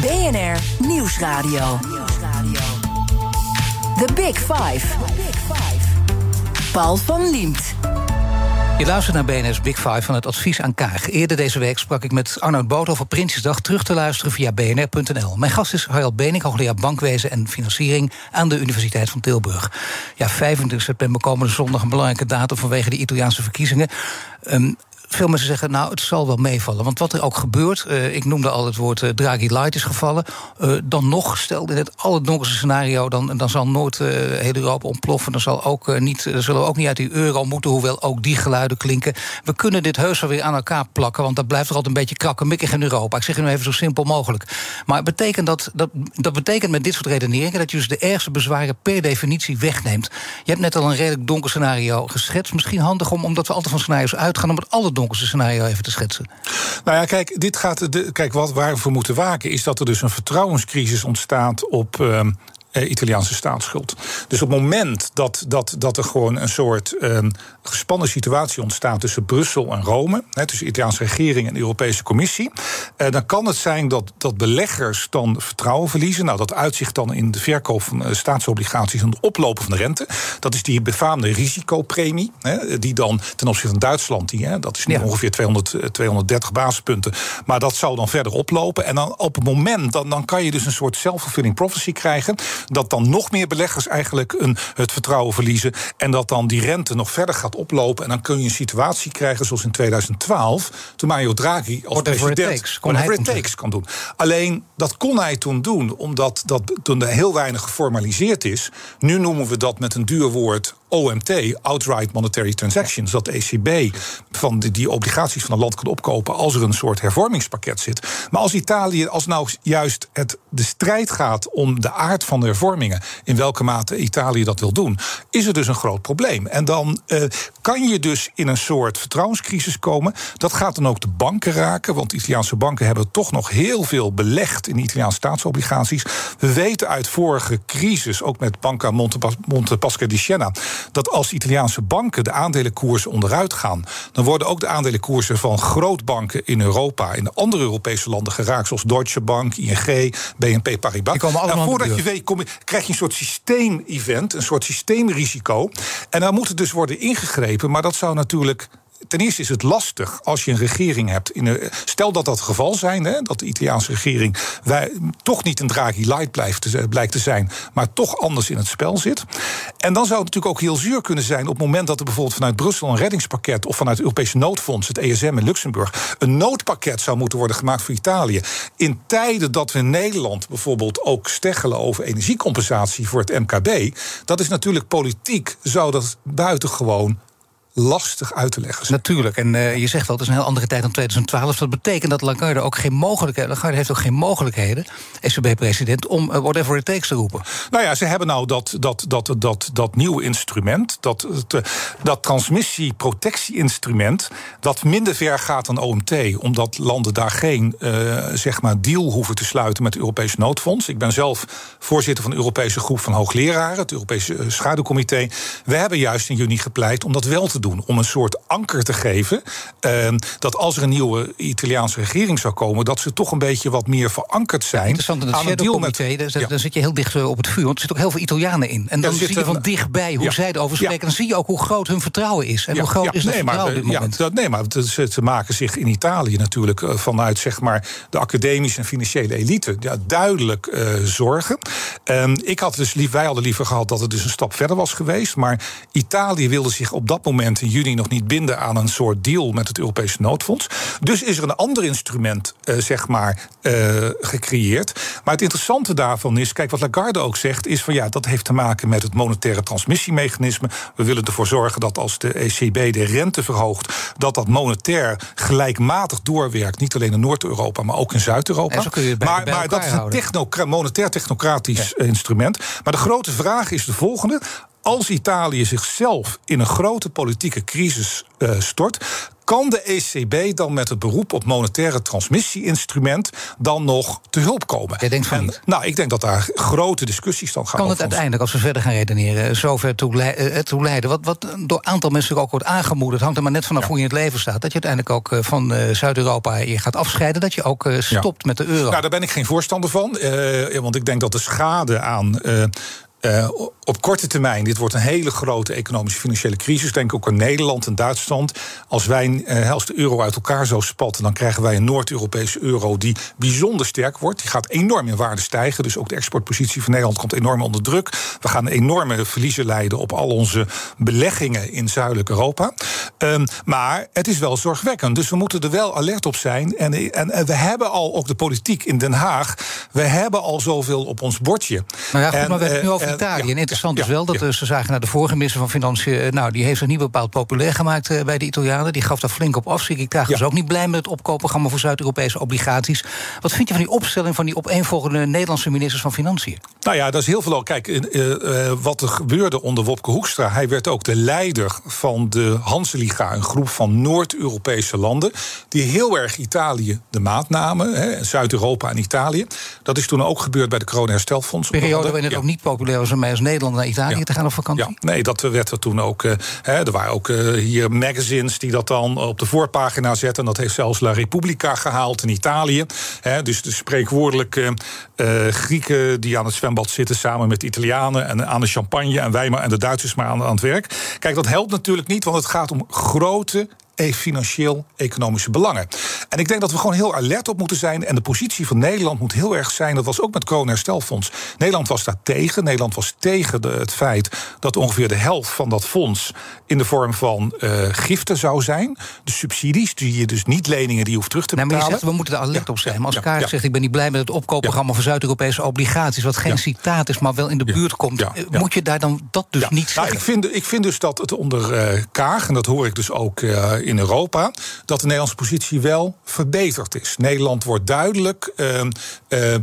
BNR Nieuwsradio. The Big Five. Paul van Liemt. Je luistert naar BNS Big Five van het advies aan Kaag. Eerder deze week sprak ik met Arnoud Boot over Prinsjesdag... terug te luisteren via bnr.nl. Mijn gast is Harald Benink, hoogleraar bankwezen en financiering... aan de Universiteit van Tilburg. Ja, 25 september komende zondag een belangrijke datum... vanwege de Italiaanse verkiezingen. Um, veel mensen zeggen, nou, het zal wel meevallen. Want wat er ook gebeurt, uh, ik noemde al het woord uh, Draghi Light is gevallen. Uh, dan nog, stel in het allerdonkerste scenario, dan, dan zal nooit heel Europa ontploffen. Dan zal ook, niet, zullen we ook niet uit die euro moeten, hoewel ook die geluiden klinken. We kunnen dit heus wel weer aan elkaar plakken, want dat blijft er altijd een beetje krakkemikkig in Europa. Ik zeg het nu even zo simpel mogelijk. Maar betekent dat, dat, dat betekent met dit soort redeneringen dat je dus de ergste bezwaren per definitie wegneemt. Je hebt net al een redelijk donker scenario geschetst. Misschien handig om, omdat we altijd van scenario's uitgaan, om het allerdonkerste scenario even te schetsen. Nou ja, kijk, dit gaat de, kijk wat waar we voor moeten waken is dat er dus een vertrouwenscrisis ontstaat op. Uh, Italiaanse staatsschuld. Dus op het moment dat, dat, dat er gewoon een soort uh, gespannen situatie ontstaat tussen Brussel en Rome, hè, tussen de Italiaanse regering en de Europese Commissie, uh, dan kan het zijn dat, dat beleggers dan vertrouwen verliezen. Nou, dat uitzicht dan in de verkoop van uh, staatsobligaties en het oplopen van de rente. Dat is die befaamde risicopremie, hè, die dan ten opzichte van Duitsland, die, hè, dat is nu ja. ongeveer 200, 230 basispunten, maar dat zou dan verder oplopen. En dan op het moment, dan, dan kan je dus een soort self-fulfilling prophecy krijgen, dat dan nog meer beleggers eigenlijk een, het vertrouwen verliezen en dat dan die rente nog verder gaat oplopen. En dan kun je een situatie krijgen zoals in 2012, toen Mario Draghi als whatever president it takes, kon whatever hij it takes kan doen. Alleen dat kon hij toen doen, omdat dat toen heel weinig geformaliseerd is. Nu noemen we dat met een duur woord OMT, Outright Monetary Transactions, dat de ECB van die, obligaties van een land kan opkopen als er een soort hervormingspakket zit. Maar als Italië, als nou juist het, de strijd gaat om de aard van de hervormingen, in welke mate Italië dat wil doen, is er dus een groot probleem. En dan uh, kan je dus in een soort vertrouwenscrisis komen. Dat gaat dan ook de banken raken, want Italiaanse banken hebben toch nog heel veel belegd in Italiaanse staatsobligaties. We weten uit vorige crisis, ook met Banca Monte, Monte Pasca di Siena, dat als Italiaanse banken de aandelenkoersen onderuit gaan, dan worden ook de aandelenkoersen van grootbanken in Europa, in de andere Europese landen geraakt, zoals Deutsche Bank, ING, BNP Paribas. Die komen allemaal en voordat je weet, kom je, krijg je een soort systeemevent, een soort systeemrisico. En dan moet het dus worden ingegrepen, maar dat zou natuurlijk ten eerste is het lastig als je een regering hebt. In stel dat dat het geval zijn, hè, dat de Italiaanse regering wij, toch niet een Draghi light blijft blijkt te zijn, maar toch anders in het spel zit. En dan zou het natuurlijk ook heel zuur kunnen zijn op het moment dat er bijvoorbeeld vanuit Brussel een reddingspakket of vanuit het Europese noodfonds, het ESM in Luxemburg, een noodpakket zou moeten worden gemaakt voor Italië. In tijden dat we in Nederland bijvoorbeeld ook steggelen over energiecompensatie voor het MKB, dat is natuurlijk politiek, zou dat buitengewoon lastig uit te leggen. Natuurlijk, en uh, je zegt wel, het is een heel andere tijd dan 2012. Dat betekent dat Lagarde ook geen mogelijkheden... Lagarde heeft ook geen mogelijkheden, ECB-president... om uh, whatever it takes te roepen. Nou ja, ze hebben nou dat, dat, dat, dat, dat nieuwe instrument... dat, dat, dat transmissie-protectie-instrument... dat minder ver gaat dan OMT... omdat landen daar geen uh, zeg maar deal hoeven te sluiten... met het Europese noodfonds. Ik ben zelf voorzitter van de Europese groep van hoogleraren... het Europese schaduwcomité. We hebben juist in juni gepleit om dat wel te doen. Om een soort anker te geven. Uh, dat als er een nieuwe Italiaanse regering zou komen. dat ze toch een beetje wat meer verankerd zijn. Interessant, in het Shadow-comité, daar, ja. daar zit je heel dicht op het vuur. Want er zitten ook heel veel Italianen in. En dan ja, zie je van dichtbij hoe zij erover spreken. Dan zie je ook hoe groot hun vertrouwen is. En hoe groot is nee, vertrouwen maar, op dit moment. Dat, nee, maar ze, ze, maken zich in Italië natuurlijk uh, vanuit zeg maar, de academische en financiële elite duidelijk uh, zorgen. Um, ik had dus lief, wij hadden liever gehad dat het dus een stap verder was geweest. Maar Italië wilde zich op dat moment in juni nog niet binden aan een soort deal met het Europese noodfonds. Dus is er een ander instrument, uh, zeg maar, uh, gecreëerd. Maar het interessante daarvan is, kijk, wat Lagarde ook zegt, is van ja, dat heeft te maken met het monetaire transmissiemechanisme. We willen ervoor zorgen dat als de ECB de rente verhoogt, dat dat monetair gelijkmatig doorwerkt. Niet alleen in Noord-Europa, maar ook in Zuid-Europa. Maar, maar dat is een monetair technocratisch ja. instrument. Maar de grote vraag is de volgende als Italië zichzelf in een grote politieke crisis uh, stort, kan de ECB dan met het beroep op monetaire transmissie-instrument dan nog te hulp komen? Jij denkt van en, niet. Nou, ik denk dat daar grote discussies dan gaan Kan het uiteindelijk, als we verder gaan redeneren, zover toe, le uh, toe leiden? Wat, wat door een aantal mensen ook wordt aangemoedigd, hangt er maar net vanaf ja. hoe je in het leven staat. Dat je uiteindelijk ook van Zuid-Europa je gaat afscheiden, dat je ook stopt ja. met de euro. Nou, daar ben ik geen voorstander van. want ik denk dat de schade aan Uh, op korte termijn, dit wordt een hele grote economische financiële crisis. Denk ook aan Nederland en Duitsland. Als wij uh, als de euro uit elkaar zo spatten, dan krijgen wij een Noord-Europese euro die bijzonder sterk wordt. Die gaat enorm in waarde stijgen. Dus ook de exportpositie van Nederland komt enorm onder druk. We gaan enorme verliezen leiden op al onze beleggingen in zuidelijk Europa. Um, maar het is wel zorgwekkend. Dus we moeten er wel alert op zijn. En, en, en we hebben al, ook de politiek in Den Haag, we hebben al zoveel op ons bordje. Nou ja, goed, maar we hebben het nu eh, over Italië. ja, en interessant ja, is wel dat eh, ze zagen naar de vorige minister van Financiën. eh, Nou, die heeft zich niet bepaald populair gemaakt eh, bij de Italianen. Die gaf daar flink op af. Sigrid Kaag was ook niet blij met het opkoopprogramma voor Zuid-Europese obligaties. Wat vind je van die opstelling van die opeenvolgende Nederlandse ministers van Financiën? Nou ja, dat is heel veel. Kijk, wat er gebeurde onder Wopke Hoekstra. Hij werd ook de leider van de Hanseliga, een groep van Noord-Europese landen. die heel erg Italië de maat namen. Zuid-Europa en Italië. Dat is toen ook gebeurd bij de Corona-herstelfonds. Periode waarin het Ja. ook niet populair om mij als Nederland naar Italië Ja. te gaan op vakantie. Ja, nee, dat werd er toen ook. eh, hè, er waren ook eh, hier magazines die dat dan op de voorpagina zetten. En dat heeft zelfs La Repubblica gehaald in Italië. Hè, dus de spreekwoordelijke eh, Grieken die aan het zwembad zitten samen met de Italianen en aan de champagne en wij maar en de Duitsers maar aan, aan het werk. Kijk, dat helpt natuurlijk niet, want het gaat om grote financieel-economische belangen. En ik denk dat we gewoon heel alert op moeten zijn. En de positie van Nederland moet heel erg zijn. Dat was ook met Corona-herstelfonds. Nederland was daar tegen. Nederland was tegen de, het feit dat ongeveer de helft van dat fonds in de vorm van eh, giften zou zijn. De subsidies, die je dus niet leningen die je hoeft terug te maar je betalen. zegt, we moeten er alert op zijn. Maar als ja, ja. zegt, ik ben niet blij met het opkoopprogramma voor Zuid-Europese obligaties, wat geen citaat is, maar wel in de buurt komt, eh, moet je daar dan dat dus niet Nou, zeggen? ik, vind, ik vind dus dat het onder eh, Kaag, en dat hoor ik dus ook eh, in Europa, dat de Nederlandse positie wel verbeterd is. Nederland wordt duidelijk. ehm, ehm,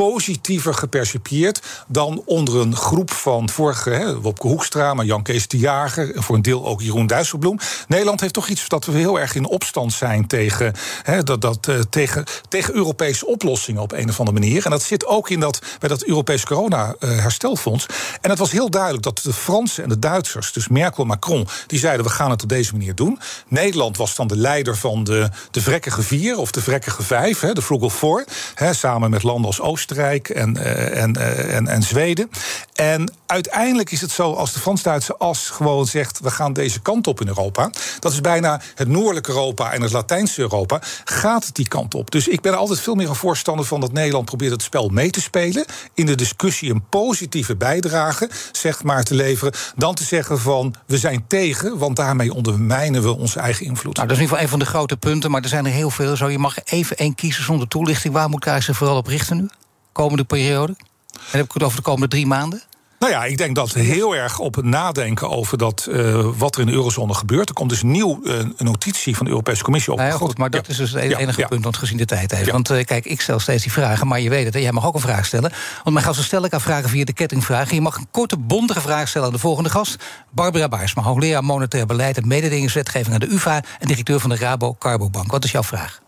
positiever gepercipieerd dan onder een groep van vorige, hè, Wopke Hoekstra, maar Jan Kees de Jager en voor een deel ook Jeroen Dijsselbloem. Nederland heeft toch iets dat we heel erg in opstand zijn tegen, hè, dat, dat, eh, tegen, tegen Europese oplossingen op een of andere manier. En dat zit ook in dat, bij dat Europese corona-herstelfonds. En het was heel duidelijk dat de Fransen en de Duitsers, dus Merkel en Macron, die zeiden we gaan het op deze manier doen. Nederland was dan de leider van de, de vrekkige vier of de vrekkige vijf, hè, de Four, hè, samen met landen als Oostenrijk en, eh, en, eh, en, en Zweden. En uiteindelijk is het zo als de Frans-Duitse as gewoon zegt we gaan deze kant op in Europa. Dat is bijna het noordelijke Europa en het Latijnse Europa. Gaat het die kant op? Dus ik ben altijd veel meer een voorstander van dat Nederland probeert het spel mee te spelen. In de discussie een positieve bijdrage, zeg maar, te leveren. Dan te zeggen van we zijn tegen, want daarmee ondermijnen we onze eigen invloed. Nou, dat is in ieder geval een van de grote punten, maar er zijn er heel veel. Zo, je mag even één kiezen zonder toelichting. Waar moet Kaag zich vooral op richten nu? Komende periode? En heb ik het over de komende drie maanden? Nou ja, ik denk dat we heel erg op het nadenken over dat, eh, wat er in de eurozone gebeurt. Er komt dus een nieuw eh, een notitie van de Europese Commissie op. Nou ja, goed, maar dat Ja. is dus het Ja, enige ja. punt, want gezien de tijd heeft. Want eh, kijk, ik stel steeds die vragen, maar je weet het, hè, jij mag ook een vraag stellen. Want mijn gasten stellen elkaar vragen via de kettingvragen. Je mag een korte, bondige vraag stellen aan de volgende gast. Barbara Baarsma, hoogleraar monetair beleid en mededingingswetgeving aan de UvA... en directeur van de Rabo Carbobank. Wat is jouw vraag?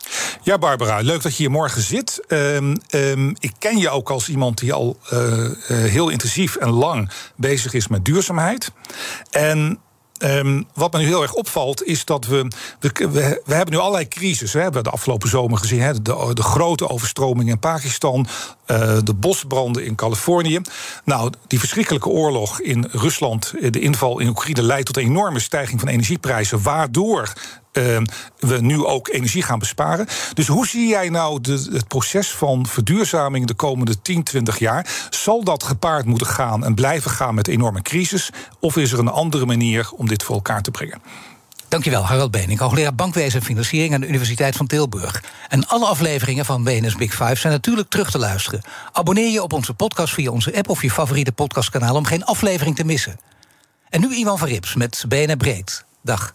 Ja, Barbara, leuk dat je hier morgen zit. Ehm, ehm, ik ken je ook als iemand die al heel intensief en lang bezig is met duurzaamheid. En. ehm, wat me nu heel erg opvalt, is dat we. We, we, hebben nu allerlei crisis. Hè. We hebben de afgelopen zomer gezien. Hè, de, de grote overstroming in Pakistan. eh, de bosbranden in Californië. Nou, die verschrikkelijke oorlog in Rusland. De inval in Oekraïne leidt tot een enorme stijging van energieprijzen. Waardoor eh, we nu ook energie gaan besparen. Dus hoe zie jij nou de, het proces van verduurzaming de komende 10, 20 jaar? Zal dat gepaard moeten gaan en blijven gaan met enorme crisis? Of is er een andere manier om dit voor elkaar te brengen? Dankjewel, Harald Benink, hoogleraar bankwezen en financiering aan de Universiteit van Tilburg. En alle afleveringen van BNS Big Five zijn natuurlijk terug te luisteren. Abonneer je op onze podcast via onze app of je favoriete podcastkanaal om geen aflevering te missen. En nu Iwan van Rips met BNR Breed. Dag.